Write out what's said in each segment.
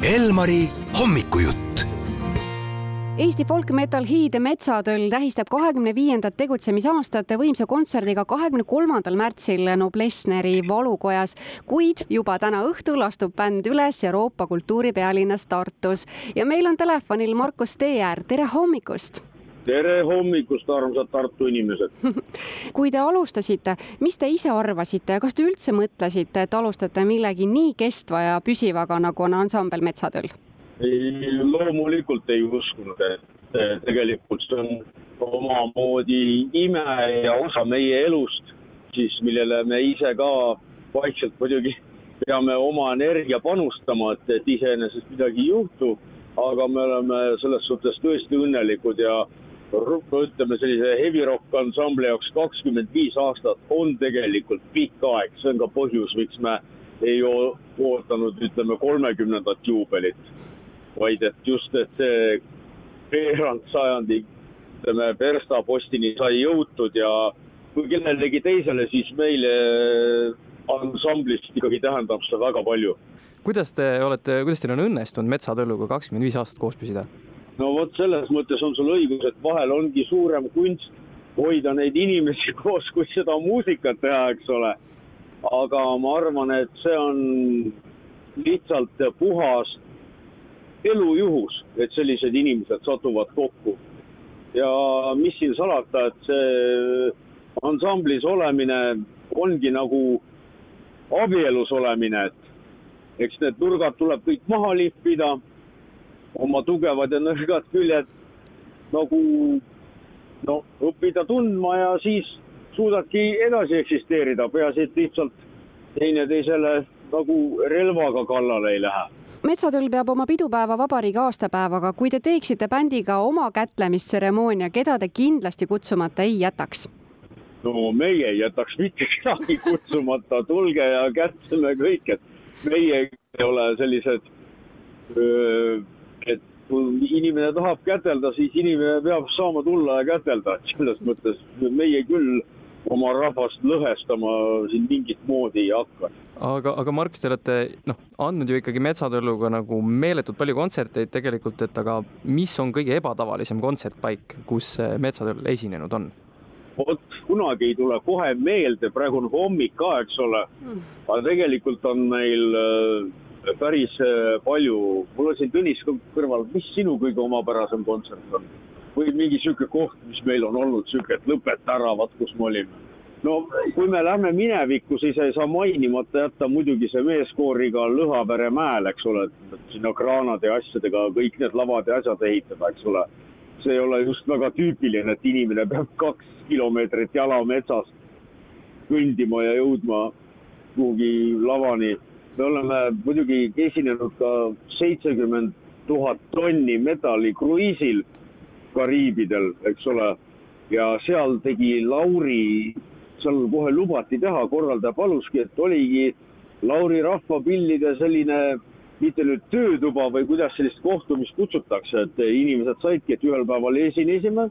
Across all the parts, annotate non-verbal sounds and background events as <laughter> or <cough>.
Elmari hommikujutt. Eesti folk metal Hiid Metsatöll tähistab kahekümne viiendat tegutsemisaastat võimsa kontserdiga kahekümne kolmandal märtsil Noblessneri valukojas, kuid juba täna õhtul astub bänd üles Euroopa kultuuripealinnas Tartus. Ja meil on telefonil Markus Teeäär, tere hommikust tere hommikust, armsad Tartu inimesed <laughs> kui te alustasite, mis te ise arvasite ja kas te üldse mõtlesite, et alustate millegi nii kestva ja püsivaga, nagu on ansambel Metsatöll? loomulikult ei uskunud, et tegelikult see on omamoodi ime ja osa meie elust, siis millele me ise ka vaikselt muidugi peame oma energia panustama, et, et iseenesest midagi ei juhtu, aga me oleme selles suhtes tõesti õnnelikud ja ütleme sellise heavy rock ansambli jaoks kakskümmend viis aastat on tegelikult pikk aeg, see on ka põhjus, miks me ei ootanud, ütleme, kolmekümnendat juubelit. vaid et just, et see veerand sajandi, ütleme, verstapostini sai jõutud ja kui kellelegi teisele, siis meile ansamblist ikkagi tähendab see väga palju. kuidas te olete, kuidas teil on õnnestunud Metsatõlluga kakskümmend viis aastat koos püsida? No vot, selles mõttes on sul õigus, et vahel ongi suurem kunst hoida neid inimesi <laughs> koos, kui seda muusikat teha, eks ole. aga ma arvan, et see on lihtsalt puhas elujuhus, et sellised inimesed satuvad kokku. ja mis siin salata, et see ansamblis olemine ongi nagu abielus olemine, et eks need nurgad tuleb kõik maha lihvida oma tugevad ja nõrgad küljed nagu no õppida tundma ja siis suudadki edasi eksisteerida, peaasi, et lihtsalt teineteisele nagu relvaga kallale ei lähe. metsatöll peab oma pidupäeva vabariigi aastapäevaga, kui te teeksite bändiga oma kätlemistseremoonia, keda te kindlasti kutsumata ei jätaks? no meie ei jätaks mitte kedagi kutsumata, tulge ja kätleme kõik, et meie ei ole sellised öö, et kui inimene tahab kätelda, siis inimene peab saama tulla ja kätelda, et selles mõttes meie küll oma rahvast lõhestama siin mingit moodi ei hakka. aga, aga Markus, te olete noh, andnud ju ikkagi Metsatõlluga nagu meeletult palju kontserteid tegelikult, et aga mis on kõige ebatavalisem kontsertpaik, kus Metsatöll esinenud on? vot kunagi ei tule kohe meelde, praegu on hommik ka, eks ole, aga tegelikult on meil äh, päris äh, palju, mul on siin Tõnis kõrval, mis sinu kõige omapärasem kontsert on? või mingi sihuke koht, mis meil on olnud sihuke, et lõpeta ära, vaat kus me olime. no kui me lähme minevikku, siis ei saa mainimata jätta muidugi see meeskooriga Lõhavere mäel, eks ole, sinna kraanade ja asjadega kõik need lavad ja asjad ehitada, eks ole. see ei ole just väga tüüpiline, et inimene peab kaks kilomeetrit jala metsast kõndima ja jõudma kuhugi lavani me oleme muidugi esinenud ka seitsekümmend tuhat tonni metalli kruiisil Kariibidel, eks ole. ja seal tegi Lauri, seal kohe lubati teha, korraldaja paluski, et oligi Lauri rahvapillide selline mitte nüüd töötuba või kuidas sellist kohtumist kutsutakse, et inimesed saidki, et ühel päeval esinesime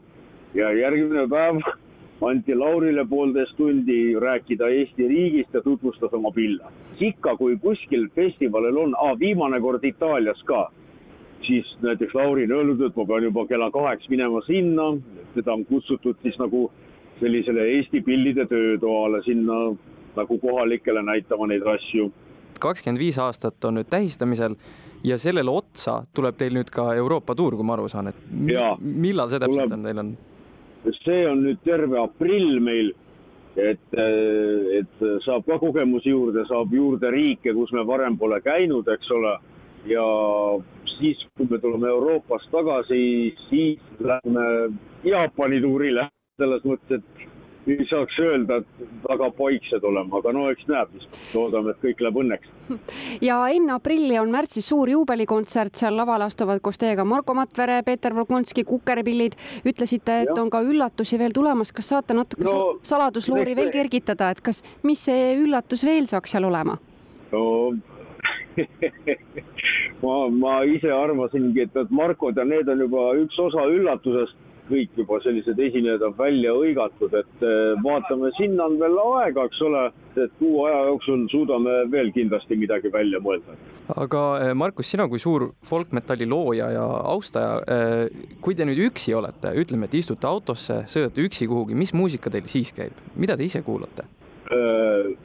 ja järgmine päev anti Laurile poolteist tundi rääkida Eesti riigist ja tutvustas oma pille. ikka, kui kuskil festivalil on, viimane kord Itaalias ka, siis näiteks Lauri on öelnud, et ma pean juba kella kaheks minema sinna, teda on kutsutud siis nagu sellisele Eesti pillide töötoale sinna nagu kohalikele näitama neid asju. kakskümmend viis aastat on nüüd tähistamisel ja sellele otsa tuleb teil nüüd ka Euroopa tuur, kui ma aru saan, et ja, millal see täpselt tuleb... on, teil on? See on nüüd terve aprill meil, et, äh, et saab ka kogemusi juurde, saab juurde riike, kus me varem pole käinud, eks ole. ja siis, kui me tuleme Euroopast tagasi, siis lähme Jaapani tuurile selles mõttes, et ei saaks öelda, et väga paiksed olema, aga no eks näeb, loodame, et kõik läheb õnneks. <laughs> ja enne aprilli on märtsis suur juubelikontsert, seal lavale astuvad koos teiega Marko Matvere, Peeter Volkonski, Kukerpillid. ütlesite, et ja. on ka üllatusi veel tulemas, kas saate natuke no, saladusloori veel kergitada, et kas, mis see üllatus veel saaks seal olema? no <laughs> ma, ma ise arvasingi, et need Markod ja need on juba üks osa üllatusest kõik juba sellised esinejad on välja hõigatud, et äh, vaatame, sinna on veel aega, eks ole, et kuu aja jooksul suudame veel kindlasti midagi välja mõelda. aga äh, Markus, sina kui suur folkmetalli looja ja austaja, kui te nüüd üksi olete, ütleme, et istute autosse, sõidate üksi kuhugi, mis muusika teil siis käib, mida te ise kuulate?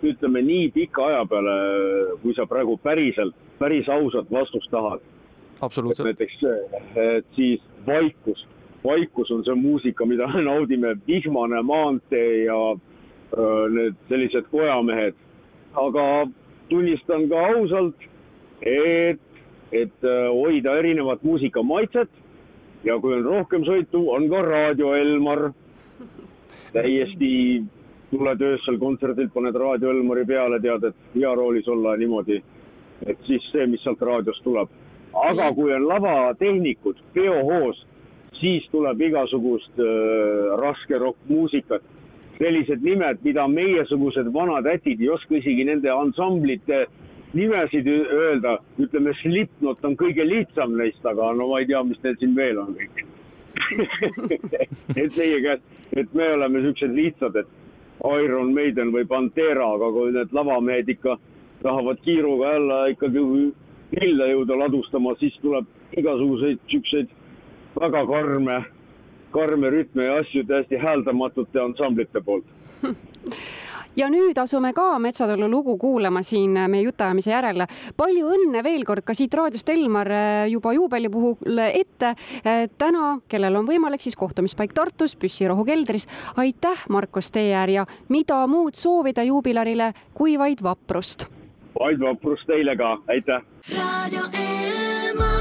ütleme nii pika aja peale, kui sa praegu päriselt, päris ausat vastust tahad absoluutselt. näiteks, et siis vaikus, vaikus on see muusika, mida naudime, vihmane maantee ja öö, need sellised kojamehed. aga tunnistan ka ausalt, et, et hoida erinevat muusikamaitset ja kui on rohkem sõitu, on ka Raadio Elmar. täiesti tuled öösel kontserdilt, paned Raadio Elmari peale, tead, et hea roolis olla niimoodi. et siis see, mis sealt raadiost tuleb aga kui on lavatehnikud, peohoos, siis tuleb igasugust äh, raske rokkmuusikat. sellised nimed, mida meiesugused vanad ätid ei oska isegi nende ansamblite nimesid öelda, ütleme, Slipknot on kõige lihtsam neist, aga no ma ei tea, mis teil siin veel on kõik <laughs> et meie käes, et me oleme siuksed lihtsad, et Iron Maiden või Pantera, aga kui need lavamehed ikka tahavad kiiruga jälle ikkagi lille jõuda ladustama, siis tuleb igasuguseid siukseid väga karme, karme rütme ja asju täiesti hääldamatute ansamblite poolt <laughs> ja nüüd asume ka Metsatulu lugu kuulama siin meie jutuajamise järel. palju õnne veel kord ka siit raadiost, Elmar, juba juubeli puhul ette. täna, kellel on võimalik, siis kohtumispaik Tartus, Püssirohu keldris. aitäh, Markus Teeäär ja mida muud soovida juubilarile kui vaid vaprust vaid vaprust teile ka, aitäh. raadio Elmar.